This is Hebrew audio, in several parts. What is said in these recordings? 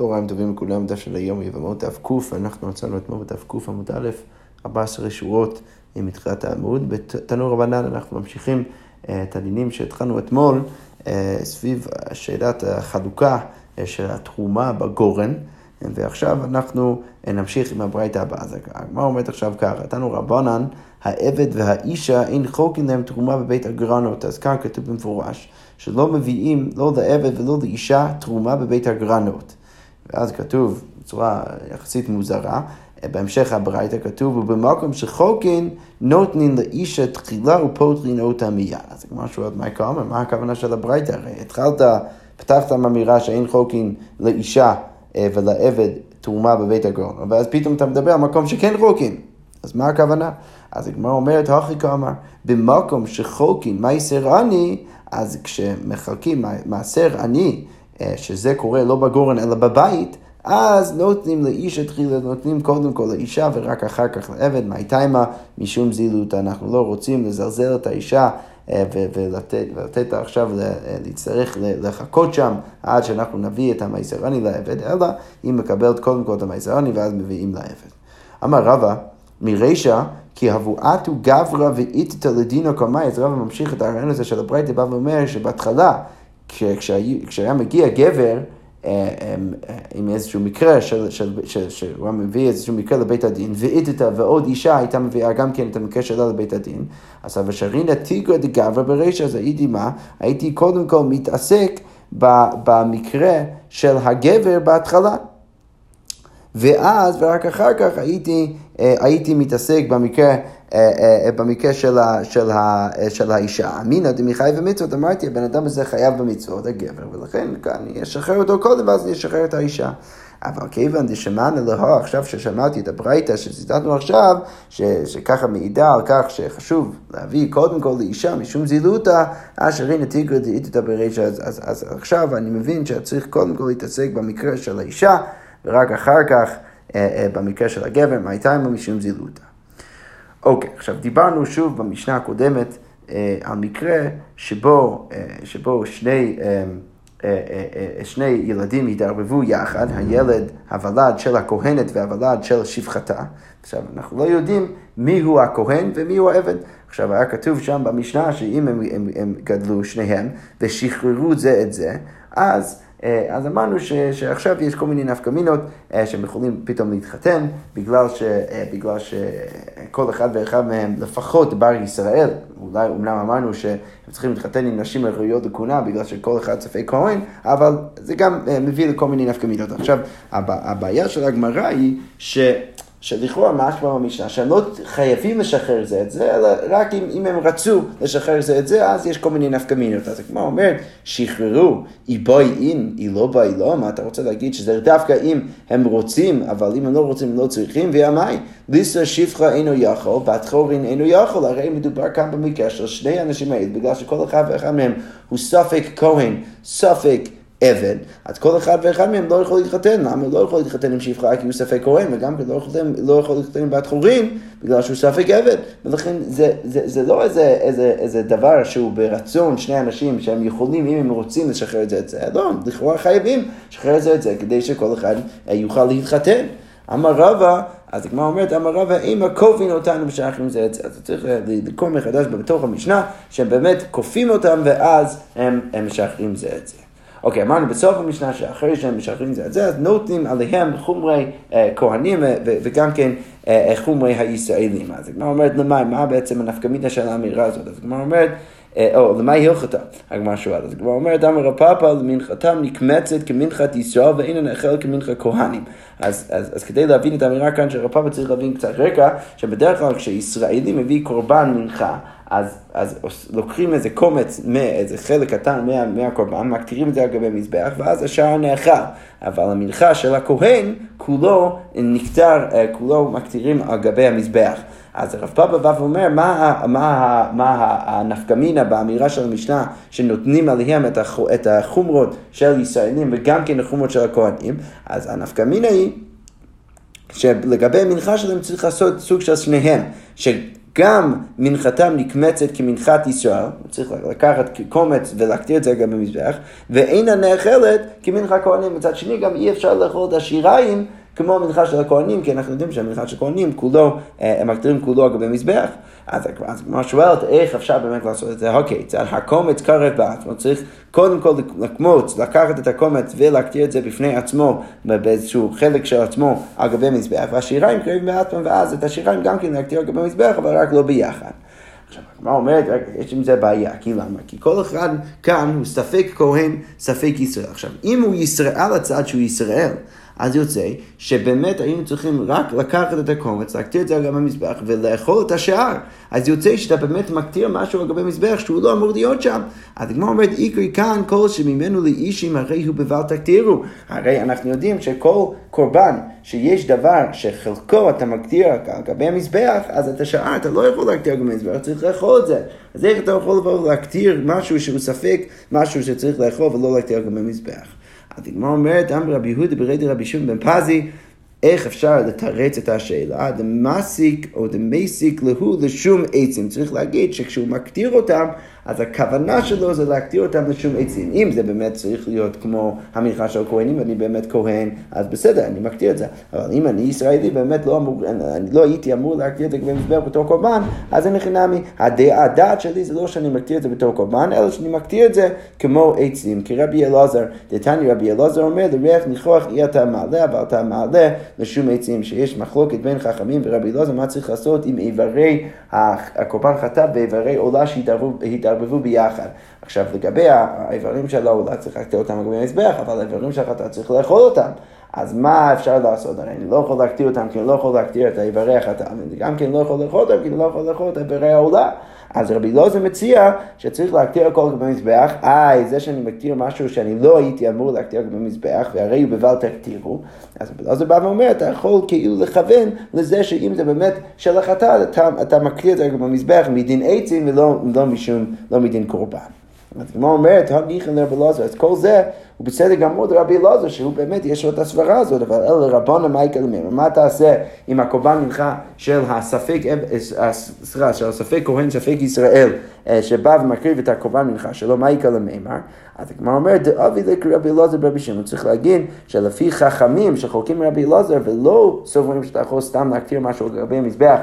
צהריים טובים לכולם, דף של היום יבמות דף ק, אנחנו מצאנו אתמול בדף ק עמוד א', 14 שורות מתחילת העמוד. בתנור רבנן אנחנו ממשיכים אה, את הדינים שהתחלנו אתמול אה, סביב שאלת החלוקה אה, של התרומה בגורן, ועכשיו אנחנו נמשיך עם הברייתא הבאה. אז הגמרא אומרת עכשיו ככה, תנו רבנן, העבד והאישה אין חוקין להם תרומה בבית הגרנות, אז כאן כתוב במפורש, שלא מביאים לא לעבד ולא לאישה תרומה בבית הגרנות. ואז כתוב בצורה יחסית מוזרה, בהמשך הברייתא כתוב, ובמקום שחוקין נותנים לאישה תחילה ופותרין אותה מיד. אז כמו שואל מייקל אומר, מה הכוונה של הברייתא? הרי התחלת, פתחת עם אמירה שאין חוקין לאישה אה, ולעבד תרומה בבית הגאון, ואז פתאום אתה מדבר על מקום שכן חוקין. אז מה הכוונה? אז הגמרא אומרת, הכי כאמר, במקום שחוקין מייסר עני, אז כשמחלקים מעשר עני, שזה קורה לא בגורן אלא בבית, אז נותנים לאיש תחילה, נותנים קודם כל לאישה ורק אחר כך לעבד, מה תימה? משום זילות, אנחנו לא רוצים לזלזל את האישה אה, ולתת, ולתת עכשיו להצטרך לחכות שם עד שאנחנו נביא את המייסרני לעבד, אלא היא מקבלת קודם כל את המייסרני ואז מביאים לעבד. אמר רבא, מרישא, כי הבואתו גברא ואיתתא לדינו קמאי, אז רבא ממשיך את הרעיון הזה של הברייתא, בא ואומר שבהתחלה, כשהיה מגיע גבר, אה, אה, עם איזשהו מקרה שהוא היה מביא איזשהו מקרה לבית הדין, ואיתתה ועוד אישה הייתה מביאה גם כן את המקרה שלה לבית הדין, אז אבשרינא תיגרא דגברא ברישא, אז הייתי מה? הייתי קודם כל מתעסק במקרה של הגבר בהתחלה. ואז, ורק אחר כך הייתי, אה, הייתי מתעסק במקרה אה, אה, במקרה של, ה, של, ה, של האישה. אמינא דמיחי ומצוות, אמרתי, הבן אדם הזה חייב במצוות, הגבר, ולכן אני אשחרר אותו קודם ואז אני אשחרר את האישה. אבל כיוון דשמענה להו, עכשיו ששמעתי את הברייתא שציטטנו עכשיו, ש, שככה מעידה על כך שחשוב להביא קודם כל לאישה משום זילותא, אשר הנה תיגרא דאיתתא ברישא, אז, אז, אז עכשיו אני מבין שצריך קודם כל להתעסק במקרה של האישה, ורק אחר כך אה, אה, במקרה של הגבר, מה הייתה עמו משום זילותא. אוקיי, עכשיו דיברנו שוב במשנה הקודמת אה, על מקרה שבו, שבו שני, שני ילדים התערבבו יחד, הילד, הוולד של הכהנת והוולד של שפחתה. עכשיו, אנחנו לא יודעים מיהו הכהן ומיהו העבד. עכשיו, היה כתוב שם במשנה שאם הם, הם, הם גדלו שניהם ושחררו זה את זה, אז... אה, אז אמרנו ש, שעכשיו יש כל מיני נפקמינות אה, שהם יכולים פתאום להתחתן, בגלל, ש, אה, בגלל שכל אחד ואחד מהם, לפחות בר ישראל, אולי אומנם אמרנו שהם צריכים להתחתן עם נשים ראויות לכהונה, בגלל שכל אחד ספק כהן, אבל זה גם מביא לכל מיני נפקמינות. עכשיו, הבעיה של הגמרא היא ש... שלכאורה משמע במשנה, שהם לא חייבים לשחרר זה את זה, אלא רק אם, אם הם רצו לשחרר זה את זה, אז יש כל מיני נפקא מינות. אז כמו אומר, שחררו, היא בואי אין, היא לא בואי לא, מה אתה רוצה להגיד שזה דווקא אם הם רוצים, אבל אם הם לא רוצים, הם לא צריכים, וימי, ליסר שפחה אינו יכול, בת חורין אינו יכול, הרי מדובר כאן במקרה של שני אנשים האלה, בגלל שכל אחד ואחד מהם הוא ספק כהן, ספק עבד, אז כל אחד ואחד מהם לא יכול להתחתן. למה לא יכול להתחתן עם שפחה? כי הוא ספק כהן, וגם לא יכול, לא יכול להתחתן עם בת חורים, בגלל שהוא ספק עבד. ולכן זה, זה, זה לא איזה, איזה, איזה דבר שהוא ברצון שני אנשים שהם יכולים, אם הם רוצים לשחרר את זה, את זה. לא, לכאורה חייבים לשחרר את זה, את זה, כדי שכל אחד יוכל להתחתן. אמר רבא, אז הגמרא אומרת, אמר רבא, אם הכופין אותנו משחררים זה את זה. אז צריך לקרוא מחדש בתוך המשנה, שהם באמת כופים אותם ואז הם משחררים זה את זה. אוקיי, אמרנו בסוף המשנה שאחרי שהם משחררים זה את זה, אז נותנים עליהם חומרי אה, כהנים וגם כן אה, אה, חומרי הישראלים. אז הגמרא אומרת, למה, מה בעצם הנפקמינה של האמירה הזאת? אז הגמרא אומרת, אה, או למה היא הלכתה? הגמרא שואלת. אז הגמרא אומרת, אמר רב למנחתם נקמצת כמנחת ישראל ואין הנאכל כמנחת כהנים. אז, אז, אז כדי להבין את האמירה כאן של רב פאפא צריך להבין קצת רקע, שבדרך כלל כשישראלי מביא קורבן מנחה, אז, אז לוקחים איזה קומץ, איזה חלק קטן מה, מהקורבן, מקטירים את זה על גבי מזבח, ואז השאר נאכל. אבל המנחה של הכהן, כולו נקטר, אה, כולו מקטירים על גבי המזבח. אז הרב פאבא בא ואומר, מה, מה, מה הנפקמינה באמירה של המשנה שנותנים עליהם את, הח, את החומרות של ישראלים וגם כן החומרות של הכהנים? אז הנפקמינה היא שלגבי המנחה שלהם צריך לעשות סוג של שניהם. גם מנחתם נקמצת כמנחת ישראל, צריך לקחת קומץ ולהקטיר את זה גם במזבח, ואינה נאכלת כמנחה כהנים. מצד שני, גם אי אפשר לאכול את השיריים כמו המנחה של הכהנים, כי אנחנו יודעים שהמנחה של הכהנים כולו, אה, הם מקטירים כולו על גבי מזבח. אז הגמרא שואלת איך אפשר באמת לעשות את זה? אוקיי, זה הקומץ קרב בעצמו, צריך קודם כל לקמוץ, לקחת את הקומץ ולהקטיר את זה בפני עצמו, באיזשהו חלק של עצמו על גבי מזבח, והשיריים קרבים בעצמם, ואז את השיריים גם כן להקטיר על גבי מזבח, אבל רק לא ביחד. עכשיו, הגמרא אומרת, יש עם זה בעיה, כי למה? כי כל אחד כאן הוא ספק כהן, ספק ישראל. עכשיו, אם הוא ישראל הצד שהוא ישראל, אז יוצא שבאמת היינו צריכים רק לקחת את הקומץ, להקטיר את זה על גבי המזבח ולאכול את השאר. אז יוצא שאתה באמת מקטיר משהו על גבי המזבח שהוא לא אמור להיות שם. אז הגמרא אומרת, איקרי כאן כל שממנו לאישים הרי הוא בבל תקטירו. הרי אנחנו יודעים שכל קורבן שיש דבר שחלקו אתה מקטיר על גבי המזבח, אז את השאר אתה לא יכול להקטיר על גבי המזבח, צריך לאכול את זה. אז איך אתה יכול לבוא ולהקטיר משהו שהוא ספק, משהו שצריך לאכול ולא להקטיר על גבי המזבח? אז הגמרא אומרת, אמר רבי יהודה ברדי רבי שמעון בן פזי, איך אפשר לתרץ את השאלה? דמסיק או דמסיק להו לשום עצים. צריך להגיד שכשהוא מקטיר אותם, אז הכוונה שלו זה להקטיר אותם לשום עצים. אם זה באמת צריך להיות כמו המנחה של הכהנים, ואני באמת כהן, אז בסדר, אני מקטיר את זה. אבל אם אני ישראלי, באמת לא, אמור, אני לא הייתי אמור להקטיר את זה במזבח בתור קורבן, אז אין לכי נמי. הדעת שלי זה לא שאני מקטיר את זה בתור קורבן, אלא שאני מקטיר את זה כמו עצים. כי רבי אלעזר, דתני רבי אלעזר אומר, לריח ניחוח אי אתה מעלה, אבל אתה מעלה לשום עצים. שיש מחלוקת בין חכמים ורבי אלעזר, מה צריך לעשות עם איברי הקורבן חטא ואיברי עולה שהתערבו יתערבבו ביחד. עכשיו, לגבי האיברים של העולה צריך להקטיר אותם לגבי המזבח, אבל האיברים שלך אתה צריך לאכול אותם. אז מה אפשר לעשות? הרי אני לא יכול להקטיר אותם כי אני לא יכול להקטיר את האיברי החטא, וגם כן לא יכול לאכול אותם כי אני לא יכול לאכול את איברי העולה. אז רבי לוזר מציע שצריך להקטיר הכל במזבח, איי, זה שאני מקטיר משהו שאני לא הייתי אמור להקטיר במזבח, והרי הוא בבל תקטירו, אז רבי לוזר בא ואומר, אתה יכול כאילו לכוון לזה שאם זה באמת של החטא, אתה, אתה מקטיר את זה במזבח מדין עצים ולא לא משום, לא מדין קורבן. אז הגמרא אומרת, הניחן לרבי אלעזר, אז כל זה הוא בסדר גמור לרבי אלעזר, שהוא באמת, יש לו את הסברה הזאת, אבל אלה רבונה מייקל ממנו, מה תעשה עם הקורבן מנחה של הספק, סליחה, של הספק כהן, ספק ישראל, שבא ומקריב את הקורבן מנחה שלו, מייקל מימר, אז הגמרא אומרת, דאבי לקרבי אלעזר ברבי שמעון, צריך להגיד שלפי חכמים שחולקים מרבי אלעזר ולא סוברים שאתה יכול סתם להקטיר משהו לגבי המזבח.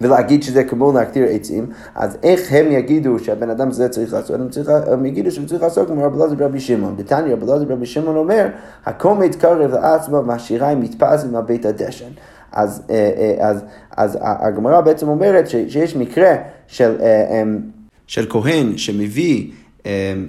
ולהגיד שזה כמו להקטיר עצים, אז איך הם יגידו שהבן אדם הזה צריך לעשות? הם, צריך, הם יגידו שהוא צריך לעשות כמו רבי אלעזר ברבי שמעון. דתניא רבי אלעזר ברבי שמעון אומר, הקומץ קרב לעצמו והשיריים מתפזים על בית הדשן. אז, אה, אה, אז, אז הגמרא בעצם אומרת שיש מקרה של, אה, של כהן שמביא,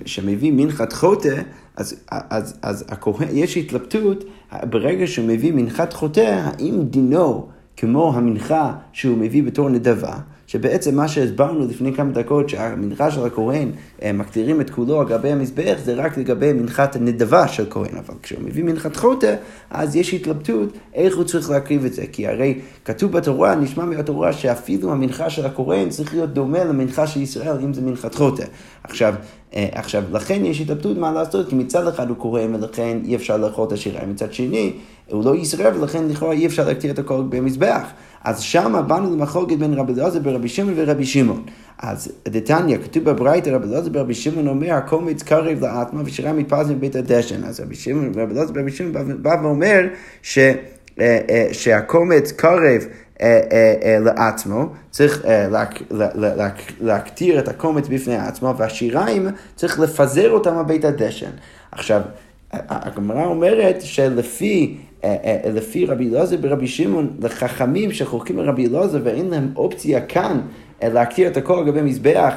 שמביא מנחת חוטא, אז, אז, אז הכהן, יש התלבטות ברגע שהוא מביא מנחת חוטא, האם דינו כמו המנחה שהוא מביא בתור נדבה, שבעצם מה שהסברנו לפני כמה דקות, שהמנחה של הכהן, אה, מקטירים את כולו על גבי המזבח, זה רק לגבי מנחת הנדבה של כהן, אבל כשהוא מביא מנחת חוטא, אז יש התלבטות איך הוא צריך להקריב את זה, כי הרי כתוב בתורה, נשמע מהתורה, שאפילו המנחה של הכהן צריך להיות דומה למנחה של ישראל, אם זה מנחת חוטא. עכשיו, אה, עכשיו, לכן יש התלבטות מה לעשות, כי מצד אחד הוא כהן ולכן אי אפשר לאכול את השירה, מצד שני, הוא לא ישרף ולכן לכאורה אי אפשר להקטיר את הכל במזבח. אז שמה באנו למחלוקת בין רבי אלעזר ורבי שמעון ורבי שמעון. אז דתניא, כתוב בברייתא, רבי אלעזר ורבי שמעון אומר, הקומץ קרב לאטמה ושירה מתפז מבית הדשן. אז רבי שמעון, רבי אלעזר ורבי שמעון בא ואומר ש, אה, אה, שהקומץ קרב אה, לעצמו, צריך להקטיר את הקומץ בפני עצמו, והשיריים צריך לפזר אותם על בית הדשן. עכשיו, הגמרא אומרת שלפי אה, אה, לפי רבי אלעזר ורבי שמעון, לחכמים שחולקים לרבי אלעזר ואין להם אופציה כאן אה, להקטיר את הכל על גבי מזבח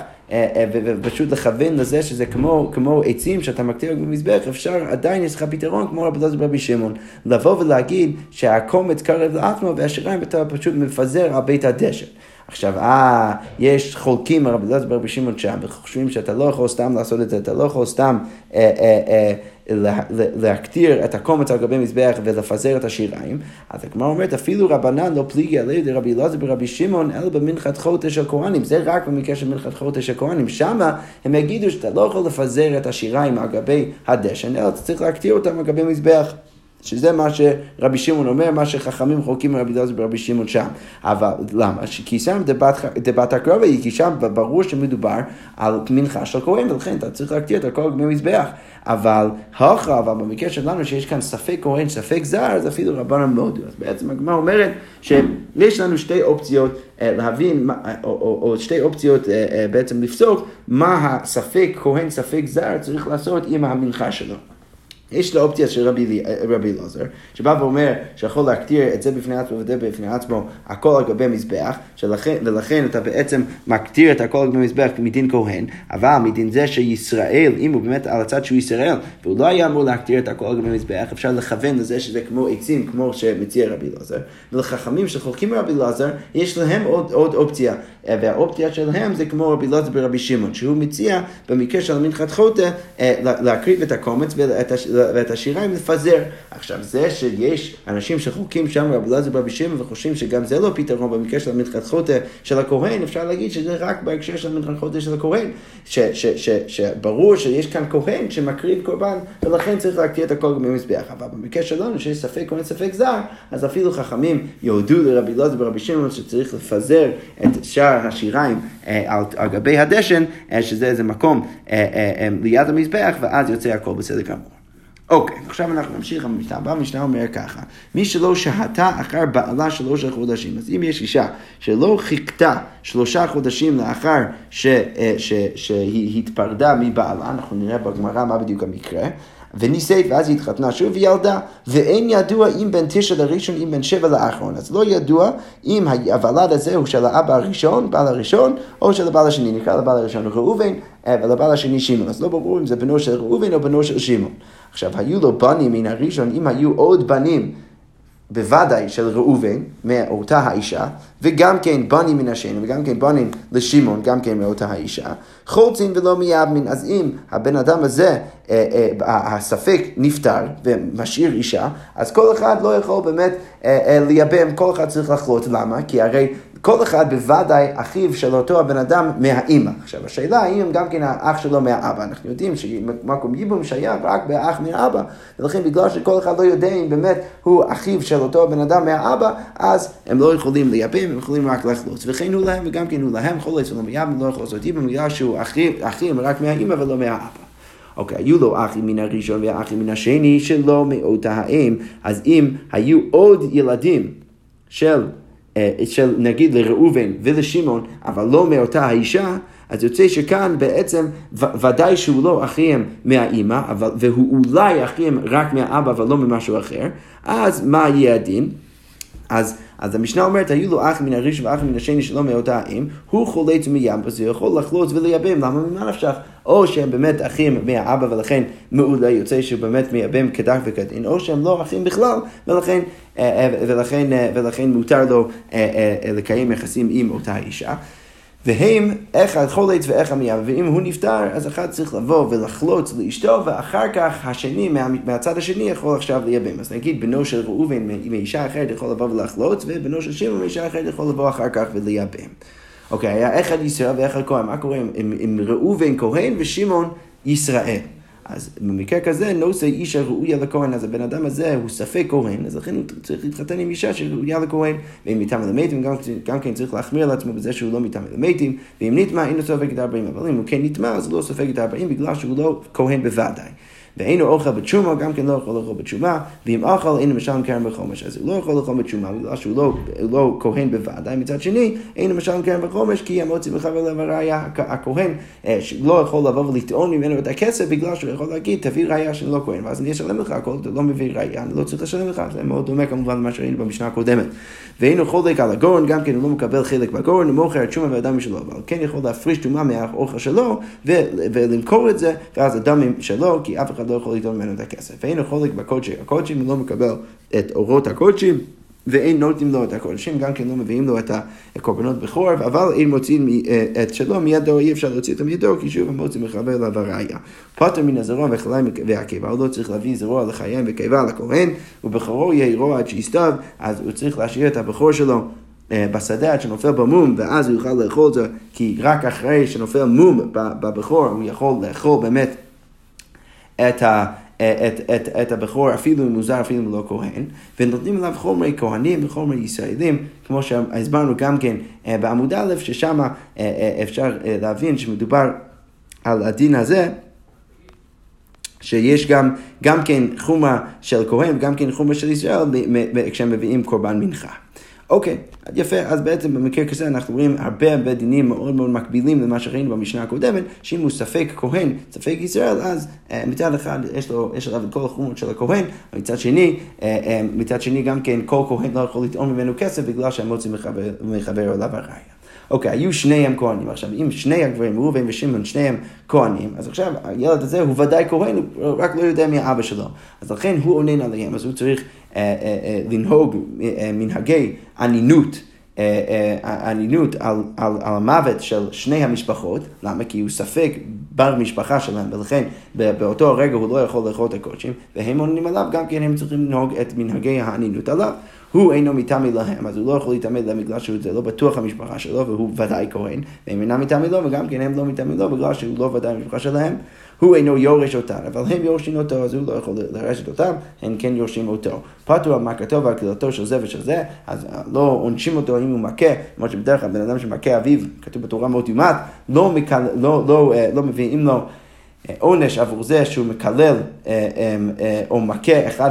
ופשוט לכוון לזה שזה כמו, כמו עצים שאתה מקטיר על גבי מזבח, אפשר, עדיין יש לך פתרון כמו רבי אלעזר ורבי שמעון. לבוא ולהגיד שהקומץ קרב לעצמו והשיריים אתה פשוט מפזר על בית הדשן. עכשיו, אה, יש חולקים רבי אלעזר ורבי שמעון שם, וחושבים שאתה לא יכול סתם לעשות את זה, אתה לא יכול סתם אה, אה, אה, להקטיר את הקומץ על גבי מזבח ולפזר את השיריים, אז הגמרא אומרת, אפילו רבנן לא פליגי עלי דרבי אלעזר ברבי שמעון, אלא במנחת חוטא של. זה רק במקרה של מנחת חוטא של. שמה הם יגידו שאתה לא יכול לפזר את השיריים על גבי הדשן, אלא אתה צריך להקטיר אותם על גבי מזבח. שזה מה שרבי שמעון אומר, מה שחכמים חולקים מרבי אלעזר ברבי שמעון שם. אבל למה? כי שם דבת הקרבה היא, כי שם ברור שמדובר על מנחה של כהן, ולכן אתה צריך להקטיר את הכל במזבח. אבל הכרע, אבל במקרה שלנו שיש כאן ספק כהן, ספק זר, אז אפילו רבנן מאוד. אז בעצם הגמרא אומרת שיש לנו שתי אופציות אה, להבין, או, או, או שתי אופציות אה, אה, בעצם לפסוק מה הספק כהן, ספק זר צריך לעשות עם המנחה שלו. יש את האופציה של רבי אלעזר, שבא ואומר שיכול להקטיר את זה בפני עצמו וזה בפני עצמו, הכל על גבי מזבח, שלכן, ולכן אתה בעצם מקטיר את הכל על גבי מזבח מדין כהן, אבל מדין זה שישראל, אם הוא באמת על הצד שהוא ישראל, והוא לא היה אמור להקטיר את הכל על גבי מזבח, אפשר לכוון לזה שזה כמו עצים, כמו שמציע רבי אלעזר, ולחכמים שחולקים רבי אלעזר, יש להם עוד, עוד אופציה, והאופציה שלהם זה כמו רבי אלעזר ברבי שמעון, שהוא מציע במקרה של מנחת חוטא אה, להקריב את הקומץ ואת השיריים לפזר. עכשיו, זה שיש אנשים שחוקים שם רבי אלעזר ברבי שמעון וחושבים שגם זה לא פתרון במקרה של המנחת חוטא של הכהן, אפשר להגיד שזה רק בהקשר של המנחת חוטא של הכהן. שברור שיש כאן כהן שמקריב קורבן, ולכן צריך להקטיר את הכל במזבח. אבל במקרה שלנו, שיש ספק כהן ספק זר, אז אפילו חכמים יהודו לרבי אלעזר ברבי שמעון שצריך לפזר את שאר השיריים אה, על, גבי הדשן, אה, שזה איזה מקום אה, ליד המזבח, ואז יוצא הכל בסדר גמור. אוקיי, עכשיו אנחנו נמשיך במשנה הבאה, המשנה אומר ככה, מי שלא שהתה אחר בעלה שלושה חודשים, אז אם יש אישה שלא חיכתה שלושה חודשים לאחר ש, אה, ש, שהיא התפרדה מבעלה, אנחנו נראה בגמרא מה בדיוק המקרה, ונישאת, ואז היא התחתנה שוב וילדה, ואין ידוע אם בין תשע לראשון, אם בין שבע לאחרון. אז לא ידוע אם הוולד הזה הוא של האבא הראשון, בעל הראשון, או של הבעל השני. נקרא לבעל הראשון ראובן, אה, ולבעל השני שמעון. אז לא ברור אם זה בנו של ראובן או בנו של שמעון. עכשיו, היו לו בנים מן הראשון, אם היו עוד בנים בוודאי של ראובן, מאותה האישה, וגם כן בנים מן השני, וגם כן בנים לשמעון, גם כן מאותה האישה, חולצין ולא מיאבמין. אז אם הבן אדם הזה, אה, אה, הספק נפטר ומשאיר אישה, אז כל אחד לא יכול באמת אה, לייבם, כל אחד צריך לחלות. למה? כי הרי כל אחד בוודאי אחיו של אותו הבן אדם מהאימא. עכשיו, השאלה האם גם כן האח שלו מהאבא. אנחנו יודעים שמקום ייבום שייך רק באח מהאבא, ולכן בגלל שכל אחד לא יודע אם באמת הוא אחיו של אותו הבן אדם מהאבא, אז הם לא יכולים לייבם, הם יכולים רק לחלוץ. וכן הוא להם, וגם כן הוא להם חולץ ולא מייבם, לא יכול לעשות ייבום, בגלל שהוא אחים רק מהאימא ולא מהאבא. אוקיי, היו לו אחים מן הראשון ואחים מן השני שלא מאותה האם, אז אם היו עוד ילדים של של נגיד לראובן ולשמעון, אבל לא מאותה האישה, אז יוצא שכאן בעצם ודאי שהוא לא אחיהם מהאימא, אבל, והוא אולי אחיהם רק מהאבא אבל לא ממשהו אחר, אז מה יהיה הדין? אז, אז המשנה אומרת, היו לו אח מן הראשון ואח מן השני שלא מאותה האם, הוא חולץ אז הוא יכול לחלוץ ולייבם, למה ממה נפשך? או שהם באמת אחים מהאבא ולכן מעולה יוצא שהוא באמת מייבם כדת וכדין, או שהם לא אחים בכלל ולכן, אה, אה, ולכן, אה, ולכן מותר לו לקיים יחסים עם אותה אישה. והם אחד חולץ ואחד מיאב, ואם הוא נפטר, אז אחד צריך לבוא ולחלוץ לאשתו, ואחר כך השני, מה, מהצד השני, יכול עכשיו לייבם. אז נגיד בנו של ראובן מאישה אחרת יכול לבוא ולחלוץ, ובנו של שמעון מאישה אחרת יכול לבוא אחר כך ולייבם. אוקיי, היה אחד ישראל ואחד כהן, מה קורה עם, עם ראובן כהן ושמעון ישראל? אז במקרה כזה נושא אישה ראויה לכהן, אז הבן אדם הזה הוא ספק כהן, אז לכן הוא צריך להתחתן עם אישה שראויה לכהן, ואם מטעם למתים, גם, גם כן צריך להחמיר לעצמו בזה שהוא לא מטעם למתים, ואם נטמע אינו סופג את הארבעים, אבל אם הוא כן נטמע אז הוא לא סופג את הארבעים בגלל שהוא לא כהן בוודאי. ואינו אוכל בתשומה, גם כן לא יכול לאכול בתשומה, ואם אוכל אינו משלם קרן בחומש, אז הוא לא יכול לאכול בתשומה, בגלל שהוא לא, לא כהן בוודאי, מצד שני, אינו משלם קרן בחומש, כי המוציא מחבר לב הראייה, הכהן אה, לא יכול לבוא ולטעון ממנו את הכסף, בגלל שהוא יכול להגיד, תביא ראייה שאני לא כהן, ואז אני אשלם לך, הכל אתה לא מביא ראייה, אני לא צריך לשלם לך, זה מאוד דומה כמובן למה שראינו במשנה הקודמת. ואינו חולק על הגורן, גם כן הוא לא מקבל חלק בגורן, הוא מוכר את שומה והדם שלו, אבל כן יכול להפריש טומאה מהאוכל שלו, ולמכור את זה, ואז הדם שלו, כי אף אחד אחד לא יכול לטעון ממנו את הכסף. ואין חולק בקודשי הקודשים, לא מקבל את אורות הקודשים. ואין נותנים לו את הקודשים, גם כן לא מביאים לו את הקורבנות בכור, אבל אין מוציאים אה, את שלו מידו, אי אפשר להוציא אותו מידו, כי שוב המוציא מחבר אליו הראייה. פוטר מן הזרוע וחליים והקיבה, הוא לא צריך להביא זרוע לחיים וקיבה לכהן, ובכורו יהיה רוע עד שיסתיו, אז הוא צריך להשאיר את הבכור שלו. אה, בשדה עד שנופל במום, ואז הוא יוכל לאכול את זה, כי רק אחרי שנופל מום בבכור הוא יכול לאכול באמת את, ה, את, את, את הבכור אפילו אם הוא זר, אפילו אם לא כהן, ונותנים עליו חומרי כהנים וחומרי ישראלים, כמו שהסברנו גם כן בעמוד א', ששם אפשר להבין שמדובר על הדין הזה. שיש גם, גם כן חומה של כהן וגם כן חומה של ישראל כשהם מביאים קורבן מנחה. אוקיי, יפה, אז בעצם במקרה כזה אנחנו רואים הרבה הרבה דינים מאוד מאוד מקבילים למה שראינו במשנה הקודמת, שאם הוא ספק כהן, ספק ישראל, אז אה, מצד אחד יש לו, יש עליו את כל החומות של הכהן, ומצד שני, אה, אה, מצד שני גם כן כל כהן לא יכול לטעון ממנו כסף בגלל שהמוציא מחבר, מחבר אליו הראייה. אוקיי, היו שניהם כהנים. עכשיו, אם שני הגברים, ראובן ושמעון, שניהם כהנים, אז עכשיו הילד הזה הוא ודאי כהן, הוא רק לא יודע מי האבא שלו. אז לכן הוא עונן עליהם, אז הוא צריך לנהוג אה, מנהגי אנינות. אנינות על, על, על המוות של שני המשפחות, למה? כי הוא ספק בר משפחה שלהם, ולכן באותו הרגע הוא לא יכול לאכול את הקודשים, והם עונים עליו, גם כן הם צריכים לנהוג את מנהגי האנינות עליו. הוא אינו מטעמי להם, אז הוא לא יכול להתעמד להם בגלל שהוא לא בטוח המשפחה שלו, והוא ודאי כהן, והם אינם מטעמי לו, וגם כן הם לא מטעמי לו, בגלל שהוא לא ודאי המשפחה שלהם. הוא אינו יורש אותן, אבל הם יורשים אותו, אז הוא לא יכול לרשת אותם, הם כן יורשים אותו. פתו על מכתו ועל קללתו של זה ושל זה, אז לא עונשים אותו אם הוא מכה, למרות שבדרך כלל בן אדם שמכה אביו, כתוב בתורה מאוד יומת, לא, מקל, לא, לא, אה, לא מביאים לו עונש עבור זה שהוא מקלל אה, אה, או מכה אחד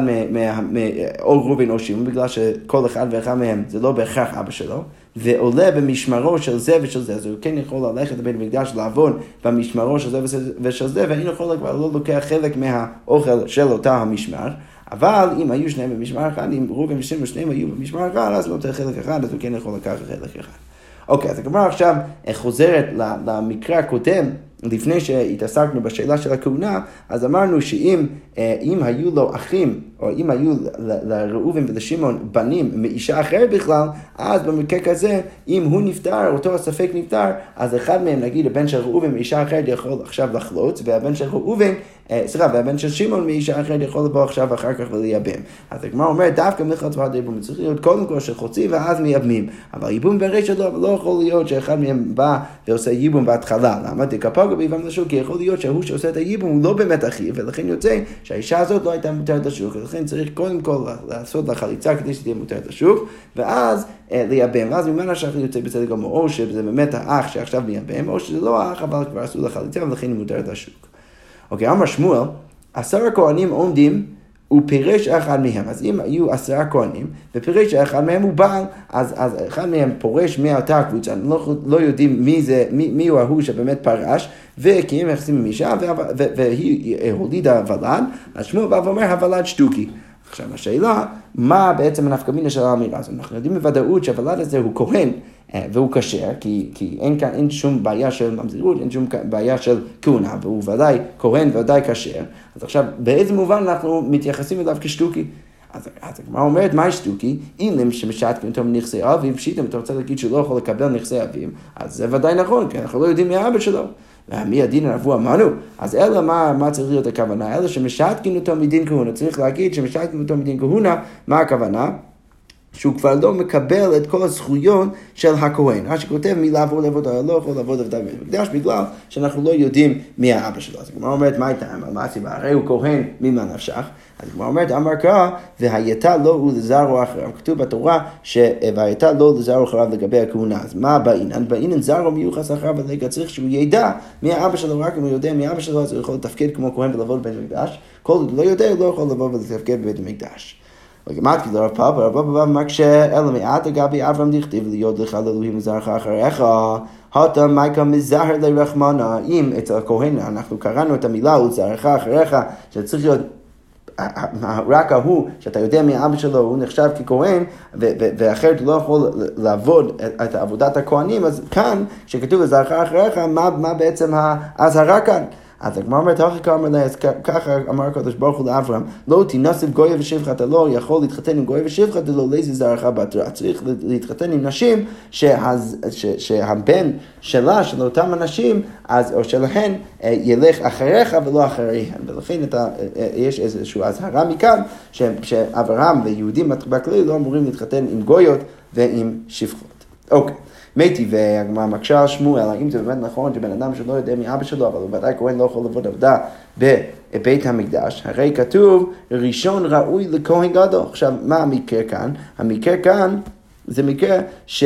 או רובין או שמעון, בגלל שכל אחד ואחד מהם זה לא בהכרח אבא שלו, ועולה במשמרו של זה ושל זה, אז הוא כן יכול ללכת לבית המקדש לעבוד במשמרו של זה ושל זה, ואין יכול כבר לא לוקח חלק מהאוכל של אותה המשמר. אבל אם היו שניהם במשמר אחד, אם ראובן ושמעון שניהם היו במשמר אחד, אז הוא נותן חלק אחד, אז הוא כן יכול לקחת חלק אחד. אוקיי, אז הגמרא עכשיו חוזרת למקרה הקודם. לפני שהתעסקנו בשאלה של הכהונה, אז אמרנו שאם אה, היו לו אחים, או אם היו לראובן ולשמעון בנים מאישה אחרת בכלל, אז במקרה כזה, אם הוא נפטר, אותו הספק נפטר, אז אחד מהם, נגיד הבן של ראובן מאישה אחרת יכול עכשיו לחלוץ, והבן של ראובן אה, סליחה, והבן של שמעון מאישה אחרת יכול לבוא עכשיו אחר כך ולייבם. אז הגמרא אומרת, דווקא מלכת ועד ייבום צריך להיות קודם כל שחוצים ואז מייבמים. אבל ייבום ברשת לא, לא יכול להיות שאחד מהם בא ועושה ייבום בהתחלה. למה? דקפגו ביבם לשוק, כי יכול להיות שההוא שעושה את הייבום הוא לא באמת אחיו, ולכן יוצא שהאישה הזאת לא הייתה מותרת לשוק, ולכן צריך קודם כל לעשות לה חליצה כדי שתהיה מותרת לשוק, ואז אה, לייבם, ואז ממנה שהאח יוצא בסדר גמור, או שזה באמת האח שעכשיו מייבם, או שזה לא האח, אבל כבר עשו לה חליצה ולכן היא מותרת לשוק. אוקיי, אמר שמואל, עשר הכהנים עומדים הוא פירש אחד מהם. אז אם היו עשרה כהנים, ופירש שאחד מהם הוא בעל, אז, אז אחד מהם פורש מאותה קבוצה, לא, לא יודעים מי זה, מי, מי הוא ההוא שבאמת פרש, וקיים יחסים עם אישה, והיא הולידה ולד, אז שמואל בא ואומר, הוולד שטוקי. עכשיו השאלה, מה בעצם הנפקא מינה של האמירה הזאת? אנחנו יודעים בוודאות שהוולד הזה הוא כהן. אה, והוא כשר, כי, כי אין כאן, אין שום בעיה של ממזירות, אין שום בעיה של כהונה, והוא ודאי כהן וודאי כשר. אז עכשיו, באיזה מובן אנחנו מתייחסים אליו כשטוקי? אז הגמרא אומרת, מה שטוקי? אילם שמשתקים אותו מנכסי אביו, פשיטם, אתה רוצה להגיד שהוא לא יכול לקבל נכסי אביו, אז זה ודאי נכון, כי אנחנו לא יודעים מי האבא שלו. מי הדין הרבו אמרנו? אז אלא מה, מה צריך להיות הכוונה? אלא שמשתקים אותו מדין כהונה. צריך להגיד שמשתקים אותו מדין כהונה, מה הכוונה? שהוא כבר לא מקבל את כל הזכויות של הכהן. רש"י כותב מי לעבור לעבודה, לא יכול לעבוד עבודה בבית המקדש בגלל שאנחנו לא יודעים מי האבא שלו. אז הגמרא אומרת, מה הייתה, מה הסיבה? הרי הוא כהן, ממה נפשך? אז הגמרא אומרת, אמר קרא, והייתה לו ולזרעו אחריו. כתוב בתורה, והייתה לו לזרעו אחריו לגבי הכהונה. אז מה בעינן? בעינן זרעו מיוחס אחריו, ולגע צריך שהוא ידע מי האבא שלו, רק אם הוא יודע מי האבא שלו, אז הוא יכול לתפקד כמו כהן ולעבוד בבית המקדש. כל עוד לא יודע, הוא לא יכול לבוא ולתפקד בבית המקדש. וגמרתי לרב פאפה, רב פאפה מקשה, אלא מעט לגבי אברהם דכתיב להיות לך לאלוהים וזרעך אחריך, הטה מייקה מזהר לרחמנה, אם אצל הכהן אנחנו קראנו את המילה ולזרעך אחריך, שצריך להיות רק ההוא, שאתה יודע מי אבא שלו, הוא נחשב ככהן, ואחרת הוא לא יכול לעבוד את עבודת הכהנים, אז כאן, כשכתוב לזרעך אחריך, מה, מה בעצם האזהרה כאן? אז הגמרא אומרת, אחר כך אמר לה, ככה אמר הקדוש ברוך הוא לאברהם, לא תנסף גויה ושפחה, אתה לא יכול להתחתן עם גויה ושפחה, דלא לאיזה זרעך בתרה. צריך להתחתן עם נשים שהבן שלה, של אותם אנשים, אז, או שלהן, אה, ילך אחריך ולא אחריהן. ולכן אתה, אה, אה, יש איזושהי אזהרה מכאן, שאברהם ויהודים בכללי לא אמורים להתחתן עם גויות ועם שפחות. אוקיי. מתי והגמרא מקשה על שמואל, האם זה באמת נכון שבן אדם שלא יודע מאבא שלו, אבל הוא ודאי כהן לא יכול לעבוד עבודה בבית המקדש, הרי כתוב ראשון ראוי לכהן גדול. עכשיו, מה המקרה כאן? המקרה כאן זה מקרה ש,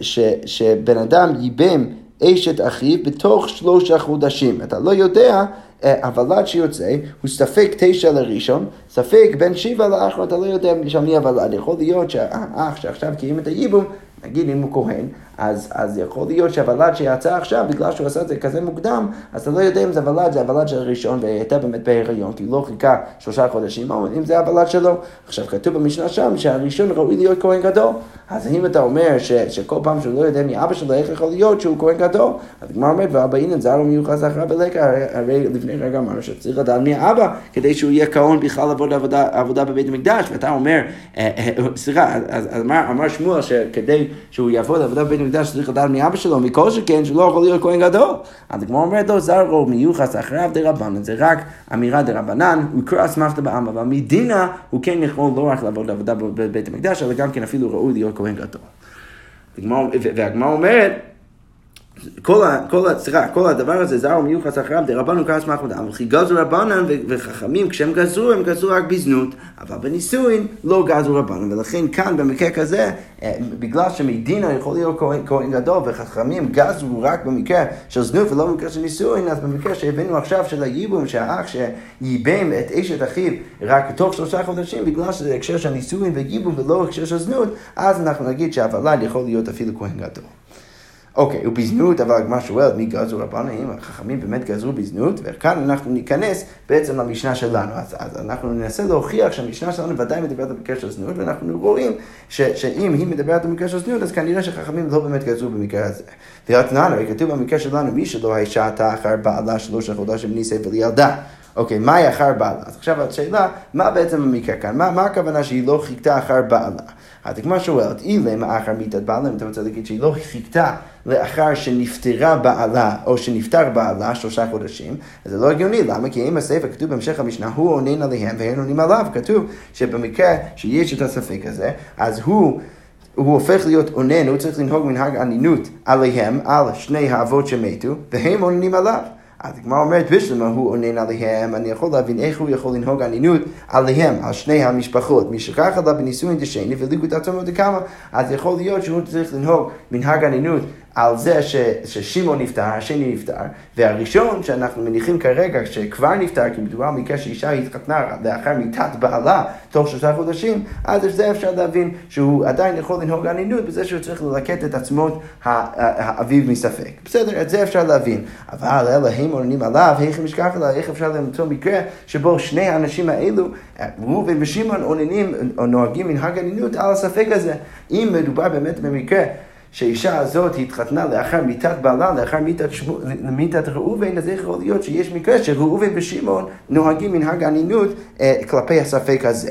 ש, שבן אדם ייבם אשת אחיו בתוך שלושה חודשים. אתה לא יודע, הוולד שיוצא הוא ספק תשע לראשון, ספק בין שבע לאחר, אתה לא יודע שם מי הוולד. יכול להיות שהאח שעכשיו קיים את הייבום, נגיד אם הוא כהן, אז, אז יכול להיות שהוולד שיצא עכשיו, בגלל שהוא עשה את זה כזה מוקדם, אז אתה לא יודע אם זה הוולד, זה הוולד של הראשון, והייתה באמת בהיריון, כי לא חיכה שלושה חודשים, או אם זה הוולד שלו. עכשיו, כתוב במשנה שם שהראשון ראוי להיות כהן גדול. אז אם אתה אומר ש, שכל פעם שהוא לא יודע מאבא שלו, איך יכול להיות שהוא כהן גדול? אז הגמרא אומרת, ואבא אינן זר מיוחס אחריו בלקה, הרי, הרי לפני רגע אמרנו שצריך לדעת מי האבא, כדי שהוא יהיה כהן בכלל לעבוד עבודה, עבודה בבית המקדש, ואתה אומר, אה, אה, סליחה, אז, אמר שמואל שכדי שהוא יעבוד עבודה בבית המקדש צריך לדעת מאבא שלו, מכל שכן שלא יכול להיות כהן גדול. אז הגמרא אומרת לו, זר רוב מיוחס אחריו דרבנן, זה רק אמירה דרבנן, הוא יקרא אסמכתא בעם, אבל מדינה הוא כן יכול לא רק לעבוד עבודה בבית המקדש, אלא גם כן אפילו ראוי להיות כהן גדול. והגמרא אומרת, כל, ה, כל, סליחה, כל הדבר הזה זר ומיוחס אחריו דרבנו כעס מחמדה, אבל כי גזו רבנן וחכמים כשהם גזרו, הם גזרו רק בזנות, אבל בנישואין לא גזו רבנן, ולכן כאן במקרה כזה, אה, בגלל שמדינה יכול להיות כהן, כהן גדול וחכמים גזרו רק במקרה של זנות ולא במקרה של נישואין, אז במקרה שהבאנו עכשיו של הייבום, שהאח שייבם את אשת אחיו רק תוך שלושה חודשים, בגלל שזה הקשר של נישואין וייבום ולא הקשר של זנות, אז אנחנו נגיד שהוולד יכול להיות אפילו כהן גדול. אוקיי, הוא בזנות, אבל הגמרא שואלת מי גזרו רבנו, האם החכמים באמת גזרו בזנות, וכאן אנחנו ניכנס בעצם למשנה שלנו. אז, אז אנחנו ננסה להוכיח שהמשנה שלנו ודאי מדברת במקרה של זנות, ואנחנו רואים ש, שאם היא מדברת במקרה של זנות, אז כנראה שחכמים לא באמת גזרו במקרה הזה. ורתנן, הרי כתוב במקרה שלנו, מי שלא האישה אחר בעלה שלושה חודשים נישא ולילדה. אוקיי, מהי אחר בעלה? אז עכשיו השאלה, מה בעצם המקרה כאן? מה, מה הכוונה שהיא לא חיכתה אחר בעלה? הגמרא שואלת, אילם אחר מיתת בעלה, אם אתה רוצה להגיד שהיא לא חיכתה לאחר שנפטרה בעלה, או שנפטר בעלה שלושה חודשים, אז זה לא הגיוני, למה? כי אם הספר כתוב בהמשך המשנה, הוא עונן עליהם והם עונים עליו, כתוב שבמקרה שיש את הספק הזה, אז הוא... הוא הופך להיות אונן, הוא צריך לנהוג מנהג אנינות עליהם, על שני האבות שמתו, והם עוננים עליו. אז הגמרא אומרת, בשלמה הוא עונן עליהם, אני יכול להבין איך הוא יכול לנהוג ענינות עליהם, על שני המשפחות. מי שכח עליו בנישואין דשני וליגוד עצמו דקאמה, אז יכול להיות שהוא צריך לנהוג מנהג ענינות על זה ש, ששמעון נפטר, השני נפטר, והראשון שאנחנו מניחים כרגע שכבר נפטר, כי מדובר במקרה שאישה התחתנה לאחר מיתת בעלה תוך שלושה חודשים, אז זה אפשר להבין שהוא עדיין יכול לנהוג ענינות בזה שהוא צריך ללקט את עצמות האביב מספק. בסדר, את זה אפשר להבין. אבל אלא הם עונים עליו, איך הם ישכח עליו, איך אפשר למצוא מקרה שבו שני האנשים האלו, ראובן ושמעון עוננים או נוהגים מנהג ענינות על הספק הזה. אם מדובר באמת במקרה שהאישה הזאת התחתנה לאחר מיתת בעלה, לאחר מיתת, שמו, מיתת ראובן, אז יכול להיות שיש מקרה שראובן ושמעון נוהגים מנהג אנינות אה, כלפי הספק הזה.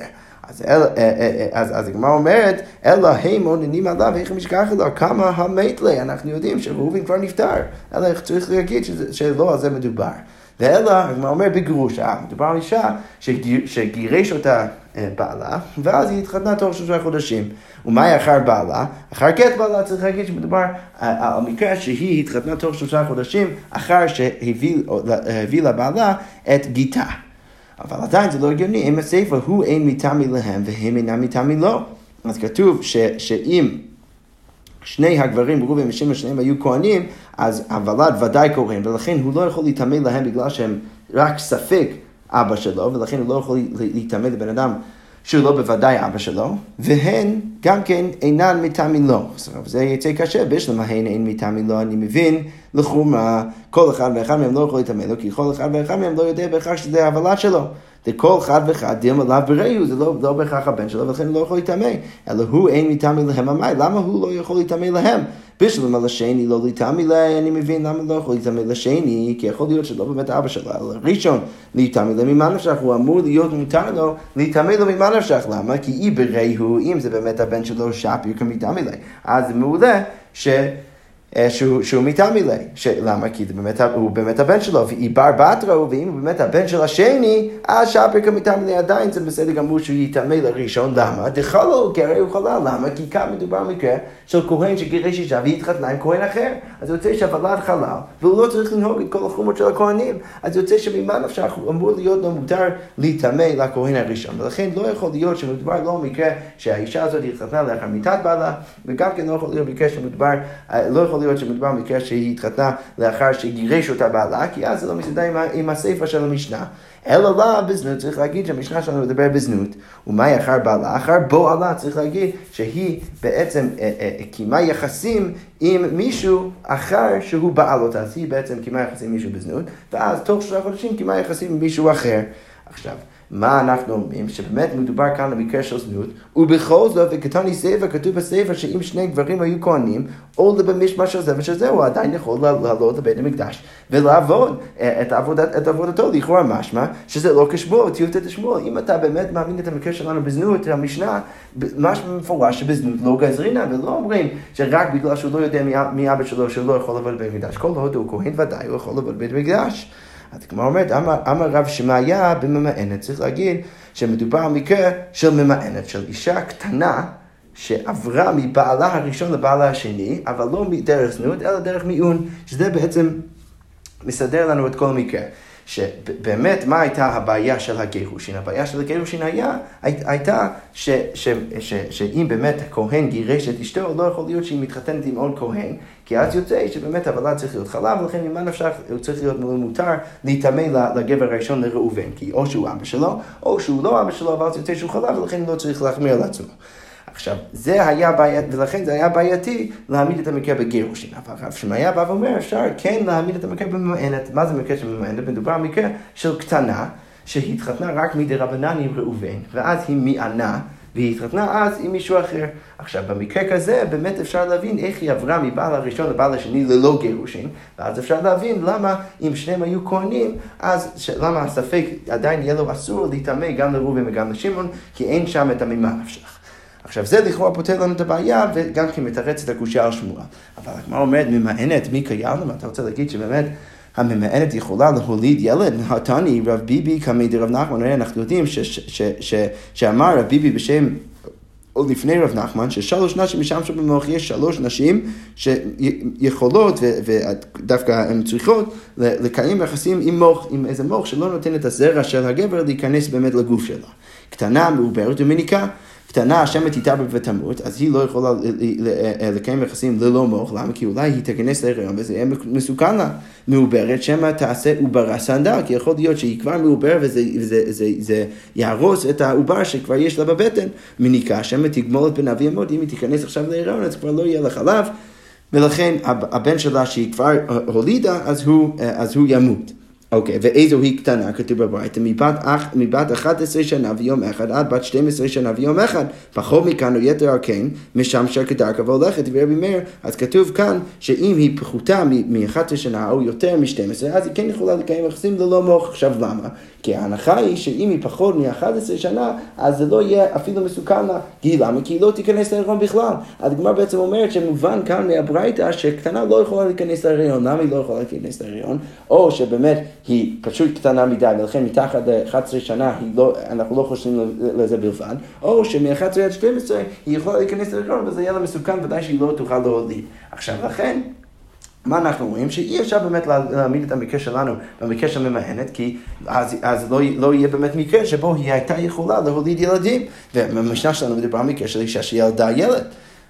אז, אל, אה, אה, אה, אז, אז הגמרא אומרת, אלא הם עוננים עליו, איך משכח לו, כמה המת לי, אנחנו יודעים שראובן כבר נפטר, אלא צריך להגיד שזה, שלא על זה מדובר. ואלא, הגמרא אומר בגרושה, מדובר על אישה שגירש אותה בעלה, ואז היא התחתנה תוך שלושה חודשים. ומהי אחר בעלה? אחר גט בעלה צריך להגיד שמדובר על מקרה שהיא התחתנה תוך שלושה חודשים אחר שהביא לבעלה את גיתה. אבל עדיין זה לא הגיוני, אם הספר הוא אין מטעמי להם והם אינם מטעמי לו. אז כתוב ש, שאם שני הגברים, ראובן ושמעון, שניהם היו כהנים, אז הוולד ודאי כהן, ולכן הוא לא יכול להיטמא להם בגלל שהם רק ספק אבא שלו, ולכן הוא לא יכול להיטמא לבן אדם שהוא לא בוודאי אבא שלו, והן גם כן אינן מטעמי לו. זה יצא קשה, בשלמה הן אין מטעמי לו, אני מבין לחומרה, כל אחד ואחד מהם לא יכול להתאמן לו, כי כל אחד ואחד מהם לא יודע בהכרח שזה ההבלה שלו. וכל אחד ואחד דילמה לאו בראיו, זה לא, לא בהכרח הבן שלו, ולכן הוא לא יכול להתאמן. אלא הוא אין מטעמי להם המאי, למה הוא לא יכול להתאמן להם? בשלום על השני לא להתאמי לה, אני מבין למה לא יכול להתאמי לשני, כי יכול להיות שלא באמת אבא שלו, אלא ראשון להתאמי לה ממה נפשך, הוא אמור להיות מותר לו להתאמי לו ממה נפשך, למה? כי אי בראי הוא, אם זה באמת הבן שלו שפיר כמתאמי לה, אז מעולה ש... אה, שהוא, שהוא מטעמי לי. למה? כי באמת, הוא באמת הבן שלו, והיא בר בתרו, ואם הוא באמת הבן של השני, אז שהפרקה מטעמי לי עדיין זה בסדר גמור שהוא יטמא לראשון. למה? דחלו גרי הוא חלל. למה? כי כאן מדובר במקרה של כהן שגירש אישה והתחתנה עם כהן אחר. אז יוצא שהוולד חלל, והוא לא צריך לנהוג את כל החומות של הכהנים. אז יוצא שממה נפשך הוא אמור להיות לו מותר להיטמא לכהן הראשון. ולכן לא יכול להיות שמדובר לא במקרה שהאישה הזאת התחתנה לאחר מיתת בעלה, וגם כן לא יכול להיות במקרה שמדובר, אה, לא יכול להיות שמדובר במקרה שהיא התחתנה לאחר שגירש אותה בעלה, כי אז זה לא מסתדר עם, עם הסיפא של המשנה. אלא לה בזנות, צריך להגיד שהמשנה שלנו מדבר בזנות, ומאי אחר בעלה, אחר בועלה, צריך להגיד שהיא בעצם אה, אה, קיימה יחסים עם מישהו אחר שהוא בעל אותה, אז היא בעצם קיימה יחסים עם מישהו בזנות, ואז תוך שלושה חודשים קיימה יחסים עם מישהו אחר. עכשיו, מה אנחנו אומרים? שבאמת מדובר כאן במקרה של זנות, ובכל זאת, וכתוני ספר, כתוב בספר שאם שני גברים היו כהנים, או במשמע של זה ושל הוא עדיין יכול לעלות לבית המקדש ולעבוד אה, את, עבודת, את עבודתו, לכאורה משמע שזה לא כשמואל, טיוטת השמואל. אם אתה באמת מאמין את המקרה שלנו בזנות, המשנה, משמע מפורש שבזנות לא גזרינה, ולא אומרים שרק בגלל שהוא לא יודע מי אבא שלו, שהוא לא יכול לעבוד בבית המקדש. כל עוד הוא כהן ודאי הוא יכול לעבוד בבית המקדש. אז כמו אומרת, אמר רב שמעיה בממאנת, צריך להגיד שמדובר על מקרה של ממאנת, של אישה קטנה שעברה מבעלה הראשון לבעלה השני, אבל לא מדרך זנות, אלא דרך מיעון, שזה בעצם מסדר לנו את כל המקרה. שבאמת, מה הייתה הבעיה של הגירושין? הבעיה של הגירושין היה, הייתה ש, ש, ש, שאם באמת הכהן גירש את אשתו, לא יכול להיות שהיא מתחתנת עם עוד כהן, כי אז יוצא שבאמת הוולד צריך להיות חלב, ולכן ממה נפשך הוא צריך להיות מותר להיטמא לגבר הראשון לראובן, כי או שהוא אבא שלו, או שהוא לא אבא שלו, אבל יוצא שהוא חלב, ולכן לא צריך להחמיר על עצמו. עכשיו, זה היה בעייתי, ולכן זה היה בעייתי להעמיד את המקרה בגירושין. אבל הרב שמעיה בא ואומר, אפשר כן להעמיד את המקרה בממאנת. מה זה מקרה של ממאנת? מדובר על מקרה של קטנה, שהתחתנה רק מדי רבנן עם ראובן, ואז היא מיענה. והיא התחתנה אז עם מישהו אחר. עכשיו, במקרה כזה, באמת אפשר להבין איך היא עברה מבעל הראשון לבעל השני ללא גירושין, ואז אפשר להבין למה אם שניהם היו כהנים, אז ש... למה הספק עדיין יהיה לו אסור להיטמא גם לראובן וגם לשמעון, כי אין שם את המימה נפשך. עכשיו זה לכאורה פותר לנו את הבעיה וגם כן מתרץ את הקושייה על שמועה. אבל הגמרא אומרת ממאנת מי קיים? אתה רוצה להגיד שבאמת הממאנת יכולה להוליד ילד? התני רב ביבי קמי דרב נחמן, אנחנו יודעים שאמר רב ביבי בשם עוד לפני רב נחמן, ששלוש נשים משמשו במוח, יש שלוש נשים שיכולות, ודווקא הן צריכות, לקיים יחסים עם מוח, עם איזה מוח שלא נותן את הזרע של הגבר להיכנס באמת לגוף שלה. קטנה, מעוברת ומניקה. קטנה, השמת תתעבר ותמות, אז היא לא יכולה לקיים יחסים ללא מוח, למה? כי אולי היא תיכנס להיריון וזה יהיה מסוכן לה. מעוברת, שמא תעשה עוברה סנדל, כי יכול להיות שהיא כבר מעוברת וזה זה, זה, זה יהרוס את העובר שכבר יש לה בבטן. מניקה, שמא תגמול את בן אבי אמות, אם היא תיכנס עכשיו להיריון, אז כבר לא יהיה לה חלב. ולכן הבן שלה שהיא כבר הולידה, אז הוא, אז הוא ימות. אוקיי, okay, ואיזו היא קטנה, כתוב בברייתא, מבת, מבת 11 שנה ויום אחד עד בת 12 שנה ויום אחד, פחות מכאן או יתר על כן, משמשה כדרכה והולכת, ורבי מאיר, אז כתוב כאן שאם היא פחותה מ-11 שנה או יותר מ-12, אז היא כן יכולה לקיים יחסים ללא מוח. עכשיו למה? כי ההנחה היא שאם היא פחות מ-11 שנה, אז זה לא יהיה אפילו מסוכן לה. כי למה? כי היא לא תיכנס להיריון בכלל. הדגמר בעצם אומרת שמובן כאן מהברייתא שקטנה לא יכולה להיכנס להיריון. למה היא לא יכולה להיכנס להיריון? או שבאמת היא פשוט קטנה מדי, ולכן מתחת ל-11 שנה לא, אנחנו לא חושבים לזה בלבד, או שמ-11 עד 12 היא יכולה להיכנס להיריון וזה יהיה לה מסוכן, ודאי שהיא לא תוכל להוליד. עכשיו לכן, מה אנחנו רואים? שאי אפשר באמת להעמיד את המקרה שלנו במקרה של ממהנת, כי אז, אז לא, לא יהיה באמת מקרה שבו היא הייתה יכולה להוליד ילדים. ובמשנה שלנו מדובר על מקרה של אישה שילדה ילד.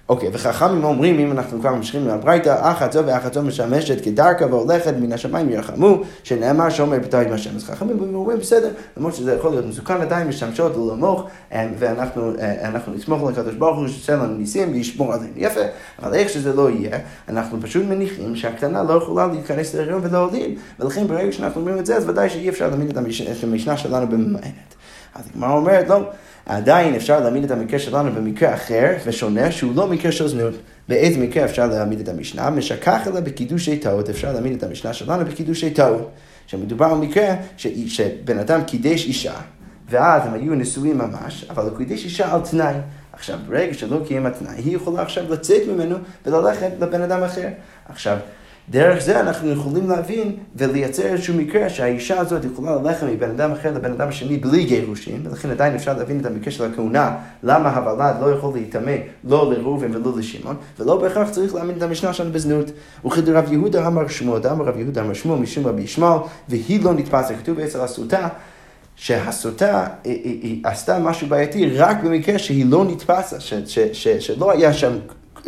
אוקיי, וחכמים אומרים, אם אנחנו כבר ממשיכים מהברייתא, אחת זו ואחת זו משמשת כדרכה והולכת מן השמיים ירחמו, שנאמר שאומר בתור עם השם. אז חכמים אומרים, בסדר, למרות שזה יכול להיות מסוכן עדיין, משמשות ללמוך, אה, ואנחנו אה, נסמוך על הקדוש ברוך הוא שיעשה לנו ניסים וישמור עלינו. יפה, אבל איך שזה לא יהיה, אנחנו פשוט מניחים שהקטנה לא יכולה להתכנס להריון ולהוליד, ולכן ברגע שאנחנו אומרים את זה, אז ודאי שאי אפשר להעמיד את המשנה שלנו בממאנת. אז הגמרא אומרת, לא. עדיין אפשר להעמיד את המקרה שלנו במקרה אחר ושונה, שהוא לא מקרה של זנות. באיזה מקרה אפשר להעמיד את המשנה? משכח אלא בקידושי טעות, אפשר להעמיד את המשנה שלנו בקידושי טעות. שמדובר על מקרה ש... שבן אדם קידש אישה, ואז הם היו נשואים ממש, אבל הוא קידש אישה על תנאי. עכשיו, ברגע שלא קיים התנאי, היא יכולה עכשיו לצאת ממנו וללכת לבן אדם אחר. עכשיו, דרך זה אנחנו יכולים להבין ולייצר איזשהו מקרה שהאישה הזאת יכולה ללכת מבן אדם אחר לבן אדם שני בלי גירושים, ולכן עדיין אפשר להבין את המקרה של הכהונה, למה הוולד לא יכול להיטמא לא לראובן ולא לשמעון, ולא בהכרח צריך להאמין את המשנה שלנו בזנות. וכדרב יהודה אמר שמואל, אמר רב יהודה אמר שמואל משום רבי ישמעאל, והיא לא נתפסת, כתוב אצל הסוטה. שהסוטה היא, היא, היא עשתה משהו בעייתי רק במקרה שהיא לא ש, שלא היה שם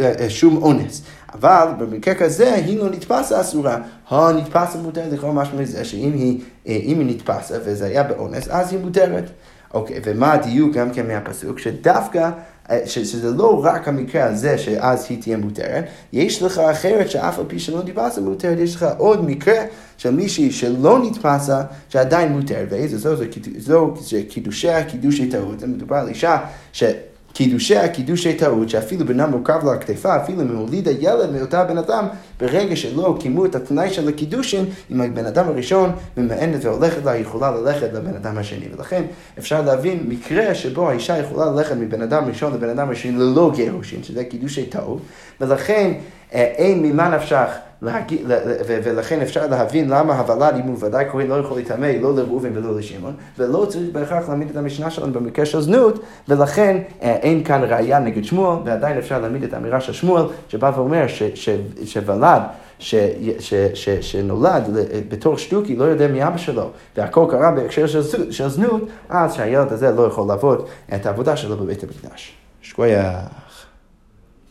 אה, אה, שום אונס. אבל במקרה כזה היא לא נתפסה אסורה. הנתפסה מותרת לכאורה משהו מזה שאם היא, אה, היא נתפסה וזה היה באונס, אז היא מותרת. אוקיי, ומה הדיוק גם כן מהפסוק? שדווקא, שזה לא רק המקרה הזה שאז היא תהיה מותרת, יש לך אחרת שאף על פי שלא נתפסה מותרת, יש לך עוד מקרה של מישהי שלא נתפסה, שעדיין מותרת, ואיזה זו, זו, זו, זו קידושיה, קידושי טעות, מדובר על אישה ש... קידושיה קידושי טעות, שאפילו בנה מורכב לה הכתפה, אפילו אם הולידה ילד מאותה בן אדם, ברגע שלא קיימו את התנאי של הקידושין, אם הבן אדם הראשון ממאנת והולכת לה, היא יכולה ללכת לבן אדם השני. ולכן אפשר להבין מקרה שבו האישה יכולה ללכת מבן אדם ראשון לבן אדם השני ללא גירושין, שזה קידושי טעות, ולכן אה, אין ממה נפשך להגיד, ולכן אפשר להבין למה הוולד, אם הוא ודאי כהן, לא יכול להיטמא, לא לראובן ולא לשמעון, ולא צריך בהכרח להעמיד את המשנה שלנו במקרה של זנות, ולכן אה, אין כאן ראייה נגד שמואל, ועדיין אפשר להעמיד את האמירה של שמואל, שבא ואומר שוולד ש, ש, ש, שנולד בתור שטוקי, לא יודע מי אבא שלו, והכל קרה בהקשר של, של זנות, אז שהילד הזה לא יכול לעבוד את העבודה שלו בבית המקדש. שקויה.